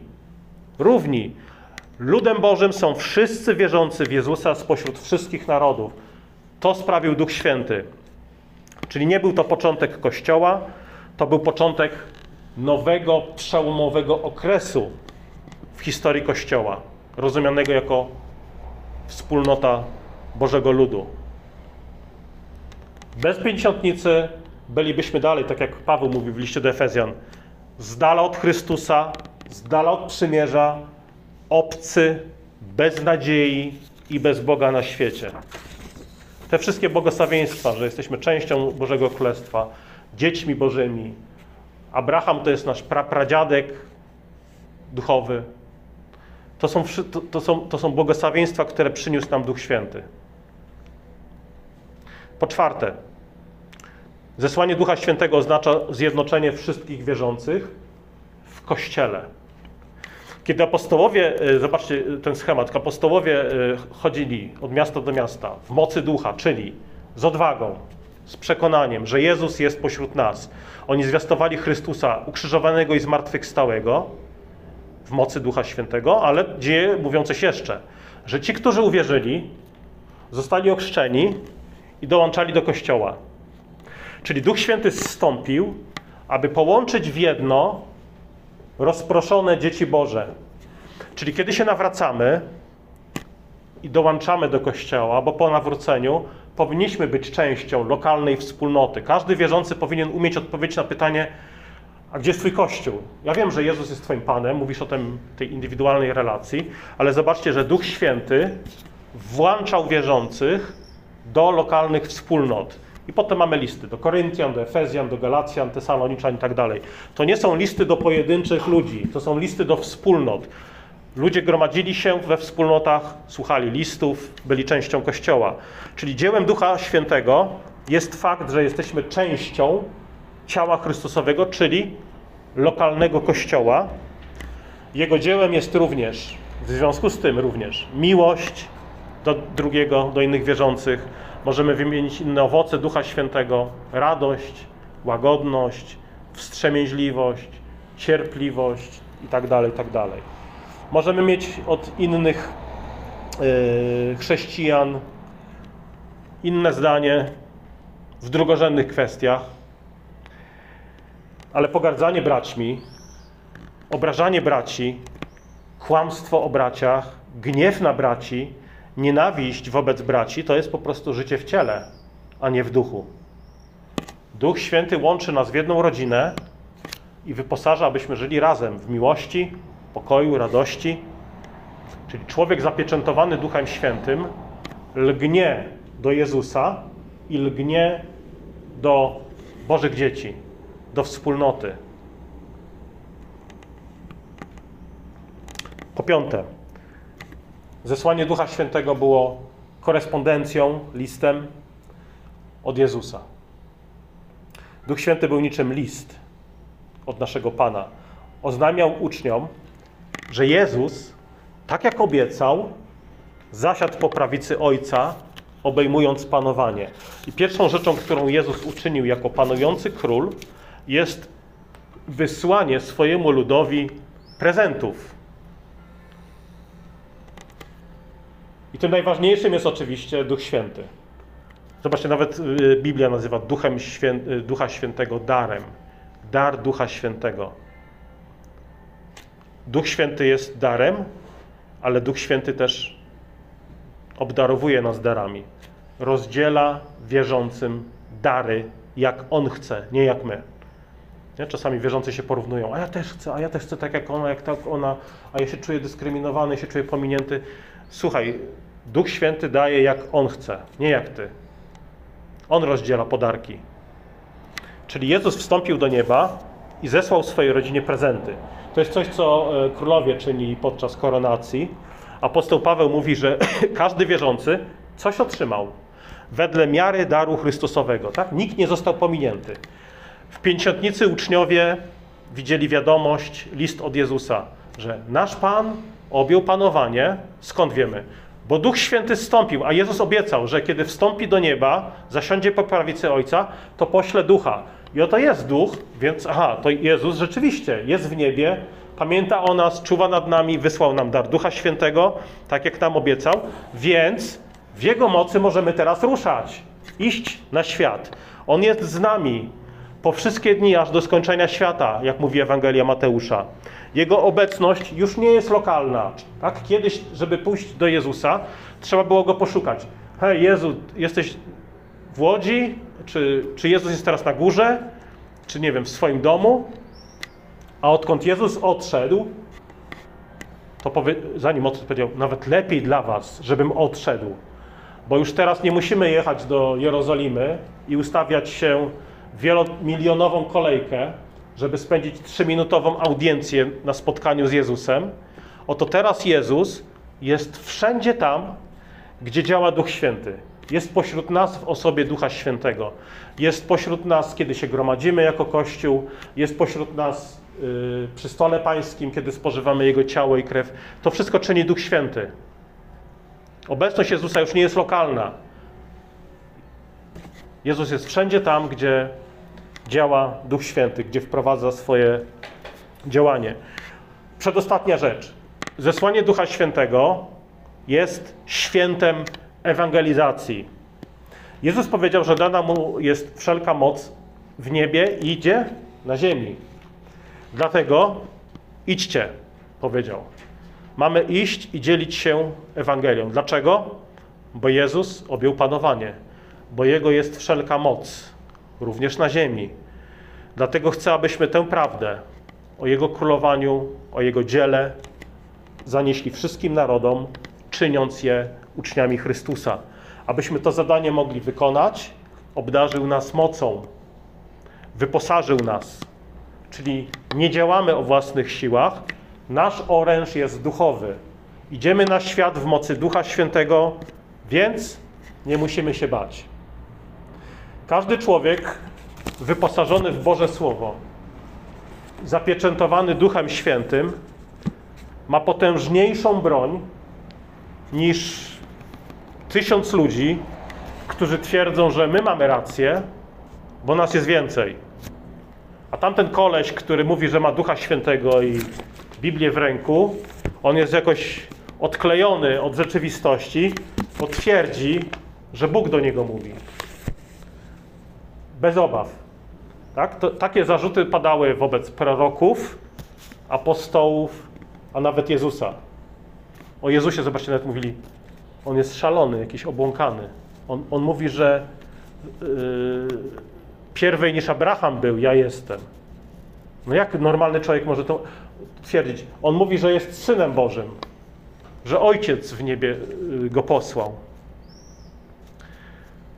Równi. Ludem Bożym są wszyscy wierzący w Jezusa spośród wszystkich narodów. To sprawił Duch Święty. Czyli nie był to początek Kościoła, to był początek nowego, przełomowego okresu w historii Kościoła, rozumianego jako wspólnota Bożego Ludu. Bez pięćdziesiątnicy bylibyśmy dalej, tak jak Paweł mówił w liście do Efezjan, z dala od Chrystusa, z dala od przymierza, obcy, bez nadziei i bez Boga na świecie. Te wszystkie błogosławieństwa, że jesteśmy częścią Bożego Królestwa, dziećmi Bożymi. Abraham to jest nasz pra, pradziadek duchowy. To są, to, są, to są błogosławieństwa, które przyniósł nam Duch Święty. Po czwarte, zesłanie Ducha Świętego oznacza zjednoczenie wszystkich wierzących w Kościele. Kiedy apostołowie, e, zobaczcie ten schemat, apostołowie e, chodzili od miasta do miasta w mocy ducha, czyli z odwagą, z przekonaniem, że Jezus jest pośród nas. Oni zwiastowali Chrystusa ukrzyżowanego i zmartwychwstałego w mocy Ducha Świętego, ale dzieje mówią coś jeszcze, że ci, którzy uwierzyli, zostali ochrzczeni i dołączali do Kościoła. Czyli Duch Święty zstąpił, aby połączyć w jedno rozproszone dzieci Boże. Czyli kiedy się nawracamy i dołączamy do Kościoła, bo po nawróceniu powinniśmy być częścią lokalnej wspólnoty. Każdy wierzący powinien umieć odpowiedzieć na pytanie, a gdzie jest Twój Kościół? Ja wiem, że Jezus jest Twoim Panem, mówisz o tym, tej indywidualnej relacji, ale zobaczcie, że Duch Święty włączał wierzących do lokalnych wspólnot. I potem mamy listy do Koryntian, do Efezjan, do Galacjan, Tesaloniczan i tak dalej. To nie są listy do pojedynczych ludzi, to są listy do wspólnot. Ludzie gromadzili się we wspólnotach, słuchali listów, byli częścią Kościoła. Czyli dziełem Ducha Świętego jest fakt, że jesteśmy częścią ciała Chrystusowego, czyli lokalnego Kościoła. Jego dziełem jest również, w związku z tym również, miłość do drugiego, do innych wierzących, Możemy wymienić inne owoce Ducha Świętego: radość, łagodność, wstrzemięźliwość, cierpliwość itd. Tak itd. Tak Możemy mieć od innych yy, chrześcijan inne zdanie w drugorzędnych kwestiach, ale pogardzanie braćmi, obrażanie braci, kłamstwo o braciach, gniew na braci Nienawiść wobec braci to jest po prostu życie w ciele, a nie w duchu. Duch Święty łączy nas w jedną rodzinę i wyposaża, abyśmy żyli razem w miłości, pokoju, radości. Czyli człowiek zapieczętowany Duchem Świętym lgnie do Jezusa i lgnie do Bożych dzieci, do wspólnoty. Po piąte, Zesłanie Ducha Świętego było korespondencją, listem od Jezusa. Duch Święty był niczym list od naszego Pana. Oznajmiał uczniom, że Jezus, tak jak obiecał, zasiadł po prawicy Ojca, obejmując panowanie. I pierwszą rzeczą, którą Jezus uczynił jako panujący król, jest wysłanie swojemu ludowi prezentów I tym najważniejszym jest oczywiście Duch Święty. Zobaczcie, nawet y, Biblia nazywa Duchem Świę... Y, Ducha Świętego darem. Dar Ducha Świętego. Duch Święty jest darem, ale Duch Święty też obdarowuje nas darami. Rozdziela wierzącym dary, jak On chce, nie jak my. Nie? Czasami wierzący się porównują, a ja też chcę, a ja też chcę tak jak ona, jak tak ona, a ja się czuję dyskryminowany, się czuję pominięty. Słuchaj, Duch Święty daje jak On chce, nie jak Ty. On rozdziela podarki. Czyli Jezus wstąpił do nieba i zesłał swojej rodzinie prezenty. To jest coś, co e, królowie czynili podczas koronacji. Apostoł Paweł mówi, że każdy wierzący coś otrzymał wedle miary daru Chrystusowego. Tak? Nikt nie został pominięty. W pięćdziesiątnicy uczniowie widzieli wiadomość, list od Jezusa, że nasz Pan objął panowanie. Skąd wiemy? Bo Duch Święty wstąpił, a Jezus obiecał, że kiedy wstąpi do nieba, zasiądzie po prawicy Ojca, to pośle Ducha. I oto jest Duch, więc aha, to Jezus rzeczywiście jest w niebie, pamięta o nas, czuwa nad nami, wysłał nam dar Ducha Świętego, tak jak nam obiecał, więc w Jego mocy możemy teraz ruszać, iść na świat. On jest z nami po wszystkie dni, aż do skończenia świata, jak mówi Ewangelia Mateusza. Jego obecność już nie jest lokalna. Tak? Kiedyś, żeby pójść do Jezusa, trzeba było go poszukać. Hej, Jezu, jesteś w Łodzi? Czy, czy Jezus jest teraz na górze? Czy nie wiem, w swoim domu? A odkąd Jezus odszedł, to powie, zanim odszedł, powiedział, nawet lepiej dla was, żebym odszedł. Bo już teraz nie musimy jechać do Jerozolimy i ustawiać się wielomilionową kolejkę, żeby spędzić trzyminutową audiencję na spotkaniu z Jezusem. Oto teraz Jezus jest wszędzie tam, gdzie działa Duch Święty. Jest pośród nas w osobie Ducha Świętego. Jest pośród nas, kiedy się gromadzimy jako Kościół. Jest pośród nas yy, przy stole pańskim, kiedy spożywamy Jego ciało i krew. To wszystko czyni Duch Święty. Obecność Jezusa już nie jest lokalna. Jezus jest wszędzie tam, gdzie działa Duch Święty, gdzie wprowadza swoje działanie. Przedostatnia rzecz. Zesłanie Ducha Świętego jest świętem ewangelizacji. Jezus powiedział, że dana mu jest wszelka moc w niebie i idzie na ziemi. Dlatego idźcie, powiedział. Mamy iść i dzielić się Ewangelią. Dlaczego? Bo Jezus objął panowanie, bo Jego jest wszelka moc, również na ziemi. Dlatego chcę, abyśmy tę prawdę o Jego królowaniu, o Jego dziele zanieśli wszystkim narodom, czyniąc je uczniami Chrystusa. Abyśmy to zadanie mogli wykonać, obdarzył nas mocą, wyposażył nas. Czyli nie działamy o własnych siłach, nasz oręż jest duchowy. Idziemy na świat w mocy Ducha Świętego, więc nie musimy się bać. Każdy człowiek wyposażony w Boże Słowo, zapieczętowany Duchem Świętym, ma potężniejszą broń niż tysiąc ludzi, którzy twierdzą, że my mamy rację, bo nas jest więcej. A tamten koleś, który mówi, że ma Ducha Świętego i Biblię w ręku, on jest jakoś odklejony od rzeczywistości, bo twierdzi, że Bóg do niego mówi. Bez obaw. Tak? To, takie zarzuty padały wobec proroków, apostołów, a nawet Jezusa. O Jezusie, zobaczcie, nawet mówili, on jest szalony, jakiś obłąkany. On, on mówi, że yy, pierwej niż Abraham był, ja jestem. No jak normalny człowiek może to twierdzić? On mówi, że jest synem Bożym, że ojciec w niebie yy, go posłał.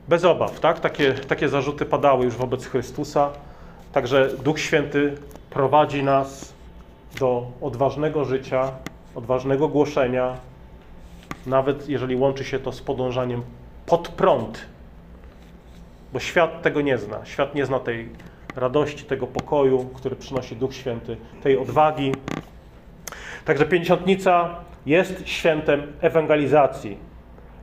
Bez obaw, tak? Takie, takie zarzuty padały już wobec Chrystusa. Także Duch Święty prowadzi nas do odważnego życia, odważnego głoszenia, nawet jeżeli łączy się to z podążaniem pod prąd, bo świat tego nie zna. Świat nie zna tej radości, tego pokoju, który przynosi Duch Święty, tej odwagi. Także pięćdziesiątnica jest świętem ewangelizacji.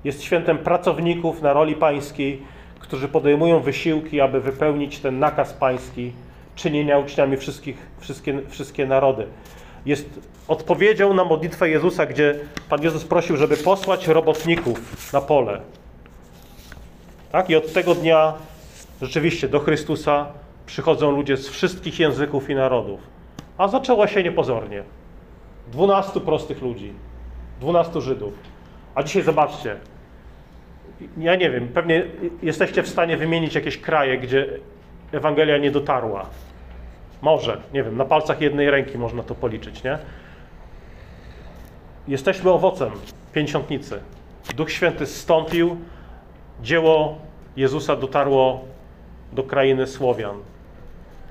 Jest świętem pracowników na roli pańskiej, którzy podejmują wysiłki, aby wypełnić ten nakaz pański czynienia uczniami wszystkich, wszystkie, wszystkie narody. Jest odpowiedzią na modlitwę Jezusa, gdzie Pan Jezus prosił, żeby posłać robotników na pole. Tak? I od tego dnia rzeczywiście do Chrystusa przychodzą ludzie z wszystkich języków i narodów. A zaczęło się niepozornie. Dwunastu prostych ludzi, dwunastu Żydów. A dzisiaj zobaczcie, ja nie wiem, pewnie jesteście w stanie wymienić jakieś kraje, gdzie Ewangelia nie dotarła. Może, nie wiem, na palcach jednej ręki można to policzyć, nie? Jesteśmy owocem pięćdziesiątnicy. Duch Święty zstąpił, dzieło Jezusa dotarło do krainy Słowian,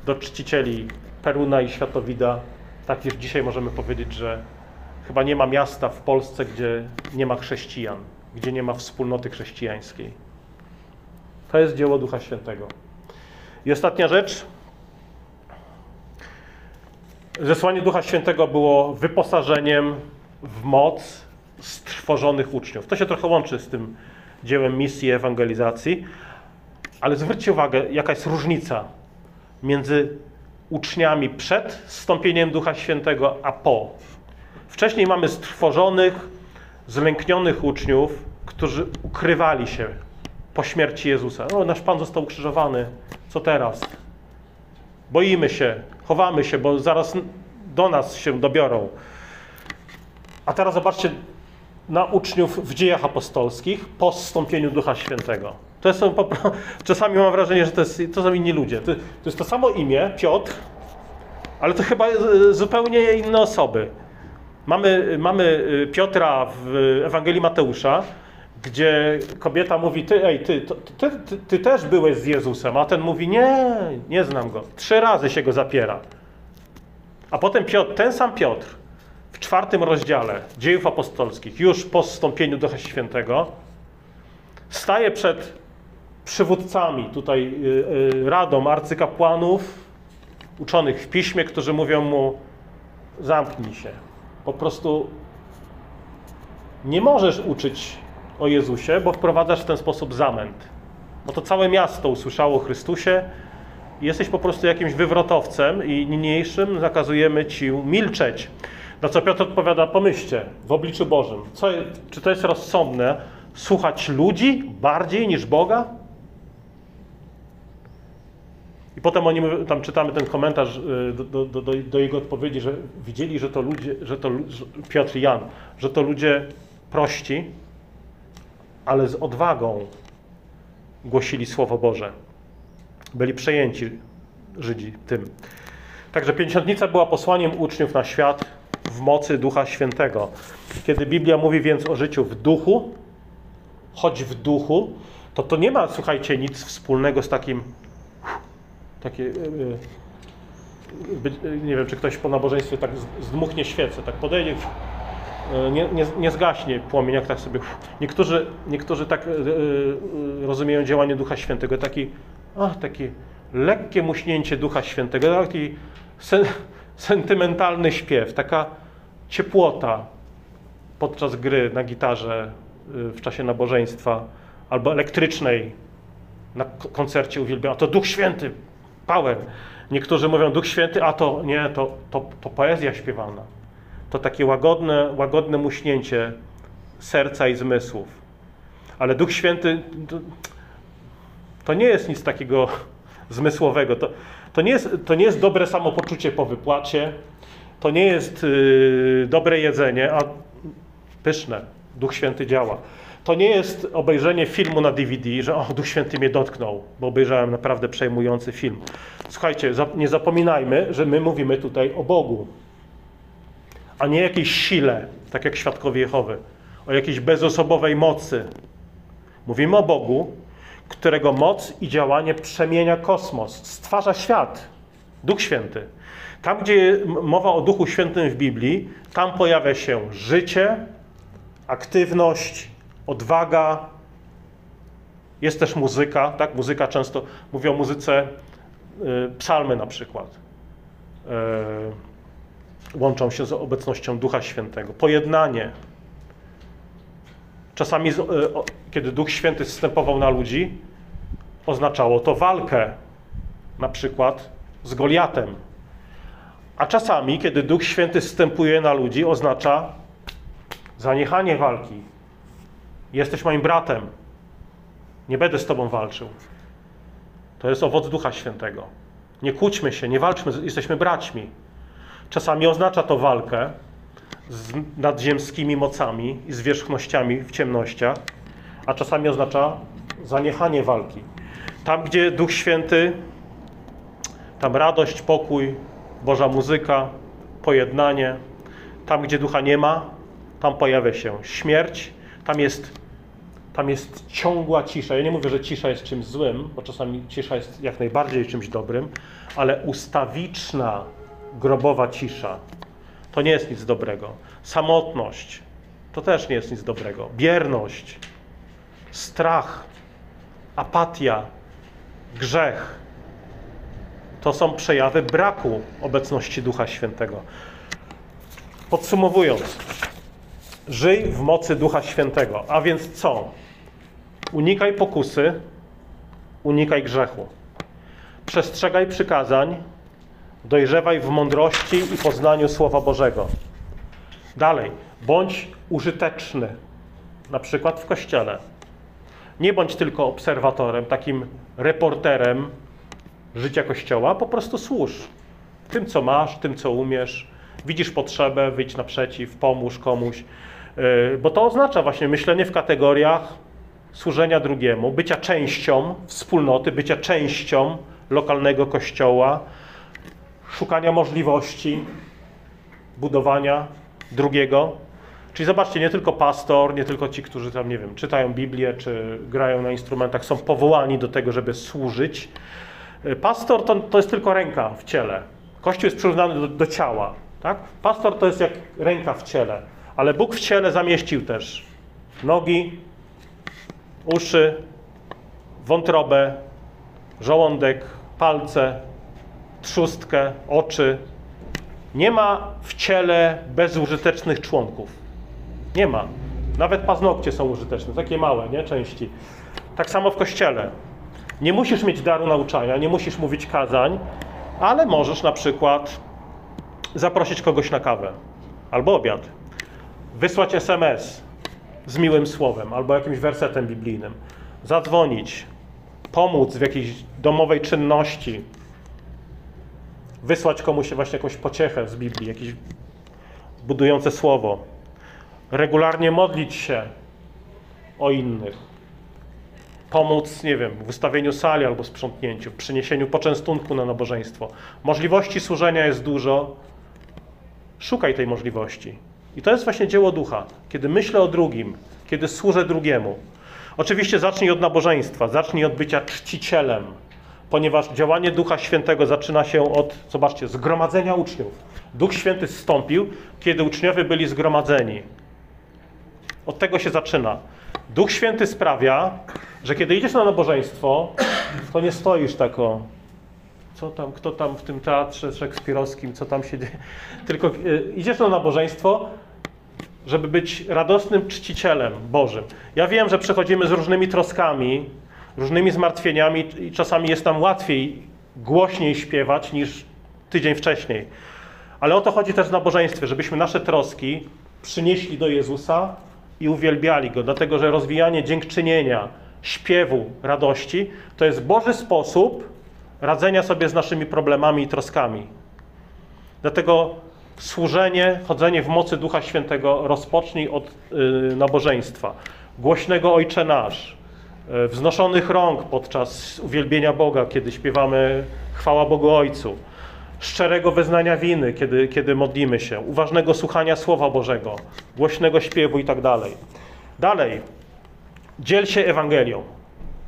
do czcicieli Peruna i Światowida. Tak już dzisiaj możemy powiedzieć, że chyba nie ma miasta w Polsce, gdzie nie ma chrześcijan, gdzie nie ma wspólnoty chrześcijańskiej. To jest dzieło Ducha Świętego. I ostatnia rzecz. Zesłanie Ducha Świętego było wyposażeniem w moc stworzonych uczniów. To się trochę łączy z tym dziełem misji ewangelizacji, ale zwróćcie uwagę, jaka jest różnica między uczniami przed zstąpieniem Ducha Świętego, a po. Wcześniej mamy strwożonych, zlęknionych uczniów, którzy ukrywali się po śmierci Jezusa. O, nasz Pan został ukrzyżowany, co teraz? Boimy się, chowamy się, bo zaraz do nas się dobiorą. A teraz zobaczcie na uczniów w dziejach apostolskich po zstąpieniu Ducha Świętego. To są, czasami mam wrażenie, że to, jest, to są inni ludzie. To, to jest to samo imię, Piotr, ale to chyba zupełnie inne osoby. Mamy, mamy y, Piotra w Ewangelii Mateusza, gdzie kobieta mówi, ty, ej, ty, ty, ty, ty, też byłeś z Jezusem, a ten mówi, nie, nie znam go. Trzy razy się go zapiera. A potem Piotr, ten sam Piotr w czwartym rozdziale dziejów apostolskich, już po zstąpieniu Ducha Świętego, staje przed przywódcami, tutaj y, y, radą arcykapłanów, uczonych w piśmie, którzy mówią mu, zamknij się. Po prostu nie możesz uczyć o Jezusie, bo wprowadzasz w ten sposób zamęt. No to całe miasto usłyszało o Chrystusie jesteś po prostu jakimś wywrotowcem i niniejszym zakazujemy ci milczeć. Na co Piotr odpowiada, pomyślcie, w obliczu Bożym, co, czy to jest rozsądne słuchać ludzi bardziej niż Boga? I potem oni, tam czytamy ten komentarz y, do, do, do, do, jego odpowiedzi, że widzieli, że to ludzie, że to Piotr i Jan, że to ludzie prości, ale z odwagą głosili Słowo Boże. Byli przejęci Żydzi tym. Także Pięćdziesiątnica była posłaniem uczniów na świat w mocy Ducha Świętego. Kiedy Biblia mówi więc o życiu w duchu, choć w duchu, to to nie ma, słuchajcie, nic wspólnego z takim takie, e, e, nie wiem, czy ktoś po nabożeństwie tak zdmuchnie świecę, tak podejdzie, e, nie, nie, nie zgaśnie płomień, jak tak sobie. Niektórzy, niektórzy tak rozumieją działanie Ducha Świętego, taki, ach, takie lekkie muśnięcie Ducha Świętego, taki sen, sentymentalny śpiew, taka ciepłota podczas gry na gitarze w czasie nabożeństwa albo elektrycznej na koncercie uwielbienia. To Duch Święty power. Niektórzy mówią Duch Święty, a to nie, to, to, to poezja śpiewana. To takie łagodne, łagodne muśnięcie serca i zmysłów. Ale Duch Święty to, to nie jest nic takiego zmysłowego. To, to, nie jest, to nie jest dobre samopoczucie po wypłacie. To nie jest yy, dobre jedzenie, a pyszne. Duch Święty działa. To nie jest obejrzenie filmu na DVD, że o, Duch Święty mnie dotknął, bo obejrzałem naprawdę przejmujący film. Słuchajcie, nie zapominajmy, że my mówimy tutaj o Bogu, a nie jakiejś sile, tak jak świadkowie Jehowy, o jakiejś bezosobowej mocy. Mówimy o Bogu, którego moc i działanie przemienia kosmos, stwarza świat. Duch Święty. Tam, gdzie mowa o Duchu Świętym w Biblii, tam pojawia się życie, aktywność, odwaga. Jest też muzyka, tak? Muzyka często, mówią o muzyce, y, psalmy na przykład. Y, łączą się z obecnością Ducha Świętego. Pojednanie. Czasami, y, kiedy Duch Święty zstępował na ludzi, oznaczało to walkę, na przykład z Goliatem. A czasami, kiedy Duch Święty zstępuje na ludzi, oznacza zaniechanie walki, Jesteś moim bratem. Nie będę z Tobą walczył. To jest owoc Ducha Świętego. Nie kłóćmy się, nie walczmy, jesteśmy braćmi. Czasami oznacza to walkę z nadziemskimi mocami i zwierzchnościami w ciemnościach, a czasami oznacza zaniechanie walki. Tam, gdzie Duch Święty, tam radość, pokój, Boża muzyka, pojednanie. Tam, gdzie ducha nie ma, tam pojawia się śmierć, tam jest tam jest ciągła cisza. Ja nie mówię, że cisza jest czymś złym, bo czasami cisza jest jak najbardziej czymś dobrym, ale ustawiczna, grobowa cisza to nie jest nic dobrego. Samotność to też nie jest nic dobrego. Bierność, strach, apatia, grzech to są przejawy braku obecności Ducha Świętego. Podsumowując, żyj w mocy Ducha Świętego. A więc co? Unikaj pokusy, unikaj grzechu. Przestrzegaj przykazań, Dojrzewaj w mądrości i poznaniu Słowa Bożego. Dalej, bądź użyteczny, na przykład w kościele. Nie bądź tylko obserwatorem, takim reporterem życia kościoła, po prostu służ tym, co masz, tym, co umiesz. Widzisz potrzebę, wyjdź naprzeciw, pomóż komuś, bo to oznacza właśnie myślenie w kategoriach służenia drugiemu, bycia częścią wspólnoty, bycia częścią lokalnego kościoła, szukania możliwości budowania drugiego. Czyli zobaczcie, nie tylko pastor, nie tylko ci, którzy tam, nie wiem, czytają Biblię czy grają na instrumentach, są powołani do tego, żeby służyć. Pastor to, to jest tylko ręka w ciele. Kościół jest przyrównany do, do ciała. Tak? Pastor to jest jak ręka w ciele, ale Bóg w ciele zamieścił też nogi, uszy, wątrobę, żołądek, palce, trzustkę, oczy. Nie ma w ciele bezużytecznych członków. Nie ma. Nawet paznokcie są użyteczne, takie małe, nie? Części. Tak samo w kościele. Nie musisz mieć daru nauczania, nie musisz mówić kazań, ale możesz na przykład zaprosić kogoś na kawę albo obiad, wysłać SMS z miłym słowem albo jakimś wersetem biblijnym, zadzwonić, pomóc w jakiejś domowej czynności, wysłać komuś właśnie jakąś pociechę z Biblii, jakieś budujące słowo, regularnie modlić się o innych, pomóc, nie wiem, w ustawieniu sali albo sprzątnięciu, w przyniesieniu poczęstunku na nabożeństwo. Możliwości służenia jest dużo. Szukaj tej możliwości. I to jest właśnie dzieło ducha. Kiedy myślę o drugim, kiedy służę drugiemu. Oczywiście zacznij od nabożeństwa, zacznij od bycia czcicielem, ponieważ działanie Ducha Świętego zaczyna się od, zobaczcie, zgromadzenia uczniów. Duch Święty zstąpił, kiedy uczniowie byli zgromadzeni. Od tego się zaczyna. Duch Święty sprawia, że kiedy idziesz na nabożeństwo, to nie stoisz tako, co tam, kto tam w tym teatrze szekspirowskim, co tam się dzieje, tylko y, idziesz na nabożeństwo, żeby być radosnym czcicielem Bożym. Ja wiem, że przechodzimy z różnymi troskami, różnymi zmartwieniami i czasami jest nam łatwiej głośniej śpiewać niż tydzień wcześniej. Ale o to chodzi też w nabożeństwie, żebyśmy nasze troski przynieśli do Jezusa i uwielbiali Go, dlatego że rozwijanie dziękczynienia, śpiewu, radości to jest Boży sposób radzenia sobie z naszymi problemami i troskami. Dlatego służenie, chodzenie w mocy Ducha Świętego rozpocznij od yy, nabożeństwa, głośnego Ojcze Nasz, yy, wznoszonych rąk podczas uwielbienia Boga, kiedy śpiewamy chwała Bogu Ojcu, szczerego wyznania winy, kiedy, kiedy modlimy się, uważnego słuchania Słowa Bożego, głośnego śpiewu i tak dalej. Dalej, dziel się Ewangelią.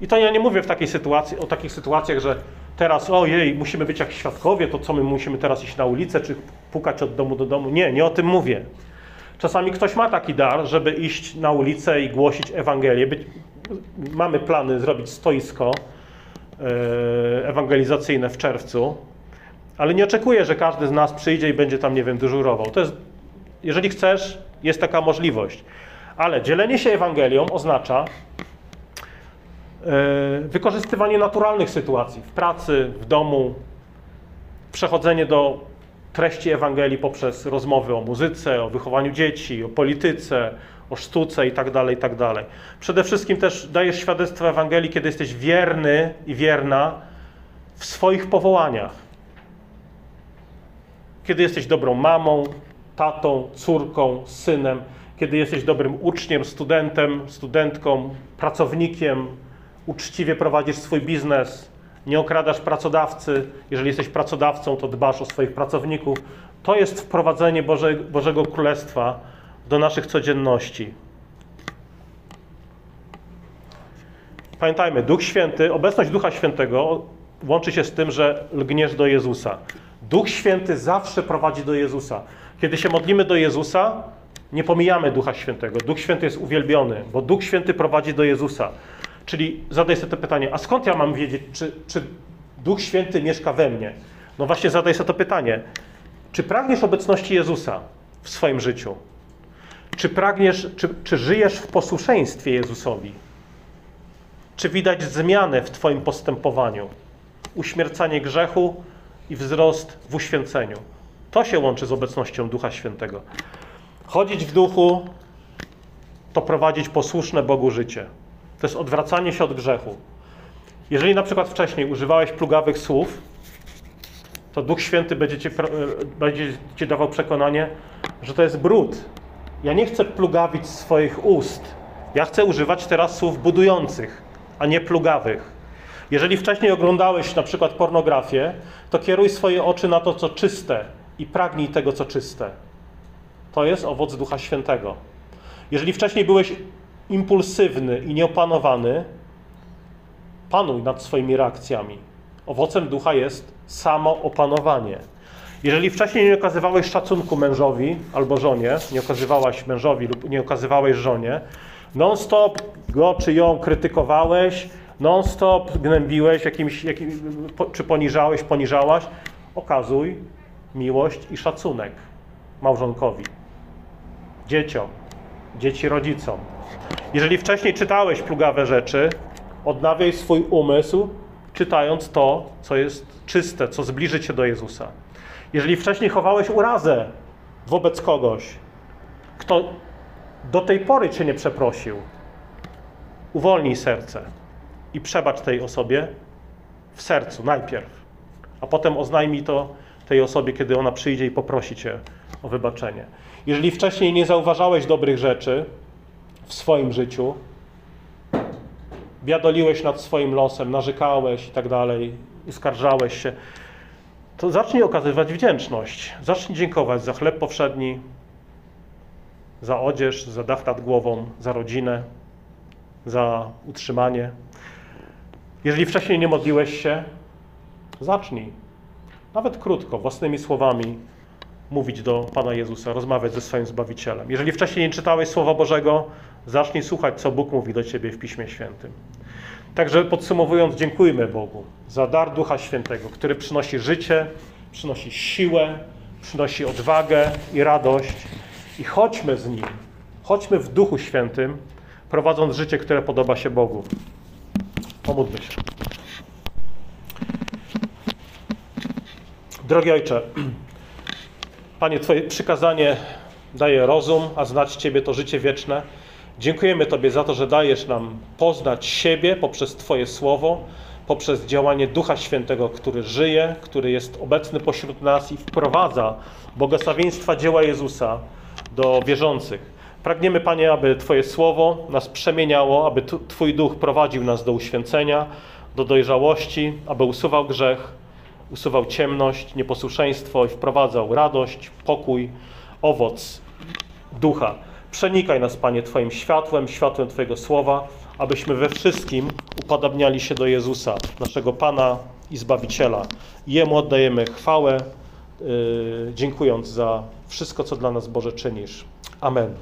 I to ja nie mówię w takiej sytuacji, o takich sytuacjach, że teraz ojej, musimy być jak świadkowie, to co my musimy teraz iść na ulicę, czy pukać od domu do domu. Nie, nie o tym mówię. Czasami ktoś ma taki dar, żeby iść na ulicę i głosić Ewangelię. Być, mamy plany zrobić stoisko e, ewangelizacyjne w czerwcu, ale nie oczekuję, że każdy z nas przyjdzie i będzie tam, nie wiem, dyżurował. To jest, jeżeli chcesz, jest taka możliwość. Ale dzielenie się Ewangelią oznacza wykorzystywanie naturalnych sytuacji w pracy, w domu, przechodzenie do treści Ewangelii poprzez rozmowy o muzyce, o wychowaniu dzieci, o polityce, o sztuce itd., tak itd. Tak Przede wszystkim też dajesz świadectwo Ewangelii, kiedy jesteś wierny i wierna w swoich powołaniach. Kiedy jesteś dobrą mamą, tatą, córką, synem, kiedy jesteś dobrym uczniem, studentem, studentką, pracownikiem, uczciwie prowadzisz swój biznes, nie okradasz pracodawcy, jeżeli jesteś pracodawcą, to dbasz o swoich pracowników. To jest wprowadzenie Boże, Bożego Królestwa do naszych codzienności. Pamiętajmy, Duch Święty, obecność Ducha Świętego łączy się z tym, że lgniesz do Jezusa. Duch Święty zawsze prowadzi do Jezusa. Kiedy się modlimy do Jezusa, nie pomijamy Ducha Świętego. Duch Święty jest uwielbiony, bo Duch Święty prowadzi do Jezusa. Czyli zadaj sobie to pytanie, a skąd ja mam wiedzieć, czy, czy Duch Święty mieszka we mnie? No właśnie zadaj sobie to pytanie. Czy pragniesz obecności Jezusa w swoim życiu? Czy pragniesz, czy, czy żyjesz w posłuszeństwie Jezusowi? Czy widać zmianę w Twoim postępowaniu? Uśmiercanie grzechu i wzrost w uświęceniu. To się łączy z obecnością Ducha Świętego. Chodzić w duchu to prowadzić posłuszne Bogu życie. To jest odwracanie się od grzechu. Jeżeli na przykład wcześniej używałeś plugawych słów, to Duch Święty będzie ci, e, będzie ci dawał przekonanie, że to jest brud. Ja nie chcę plugawić swoich ust. Ja chcę używać teraz słów budujących, a nie plugawych. Jeżeli wcześniej oglądałeś na przykład pornografię, to kieruj swoje oczy na to, co czyste i pragnij tego, co czyste. To jest owoc Ducha Świętego. Jeżeli wcześniej byłeś impulsywny i nieopanowany, panuj nad swoimi reakcjami. Owocem ducha jest samo opanowanie. Jeżeli wcześniej nie okazywałeś szacunku mężowi albo żonie, nie okazywałaś mężowi lub nie okazywałeś żonie, non-stop go czy ją krytykowałeś, non-stop gnębiłeś jakimś, jakim, czy poniżałeś, poniżałaś, okazuj miłość i szacunek małżonkowi, dzieciom, dzieci rodzicom. Jeżeli wcześniej czytałeś plugawe rzeczy, odnawiaj swój umysł, czytając to, co jest czyste, co zbliży cię do Jezusa. Jeżeli wcześniej chowałeś urazę wobec kogoś, kto do tej pory cię nie przeprosił, uwolnij serce i przebacz tej osobie w sercu najpierw, a potem oznajmij to tej osobie, kiedy ona przyjdzie i poprosi cię o wybaczenie. Jeżeli wcześniej nie zauważałeś dobrych rzeczy w swoim życiu, biadoliłeś nad swoim losem, narzekałeś i tak dalej, uskarżałeś się, to zacznij okazywać wdzięczność. Zacznij dziękować za chleb powszedni, za odzież, za dach nad głową, za rodzinę, za utrzymanie. Jeżeli wcześniej nie modliłeś się, zacznij. Nawet krótko, własnymi słowami mówić do Pana Jezusa, rozmawiać ze swoim Zbawicielem. Jeżeli wcześniej nie czytałeś Słowa Bożego, zacznij słuchać, co Bóg mówi do Ciebie w Piśmie Świętym. Także podsumowując, dziękujmy Bogu za dar Ducha Świętego, który przynosi życie, przynosi siłę, przynosi odwagę i radość. I chodźmy z Nim, chodźmy w Duchu Świętym, prowadząc życie, które podoba się Bogu. Pomódlmy się. Drogi Ojcze, Panie, Twoje przykazanie daje rozum, a znać Ciebie to życie wieczne. Dziękujemy Tobie za to, że dajesz nam poznać siebie poprzez Twoje słowo, poprzez działanie Ducha Świętego, który żyje, który jest obecny pośród nas i wprowadza błogosławieństwa dzieła Jezusa do wierzących. Pragniemy, Panie, aby Twoje słowo nas przemieniało, aby Twój duch prowadził nas do uświęcenia, do dojrzałości, aby usuwał grzech, usuwał ciemność, nieposłuszeństwo i wprowadzał radość, pokój, owoc ducha. Przenikaj nas, Panie, Twoim światłem, światłem Twojego słowa, abyśmy we wszystkim upodabniali się do Jezusa, naszego Pana i Zbawiciela. Jemu oddajemy chwałę, yy, dziękując za wszystko, co dla nas, Boże, czynisz. Amen.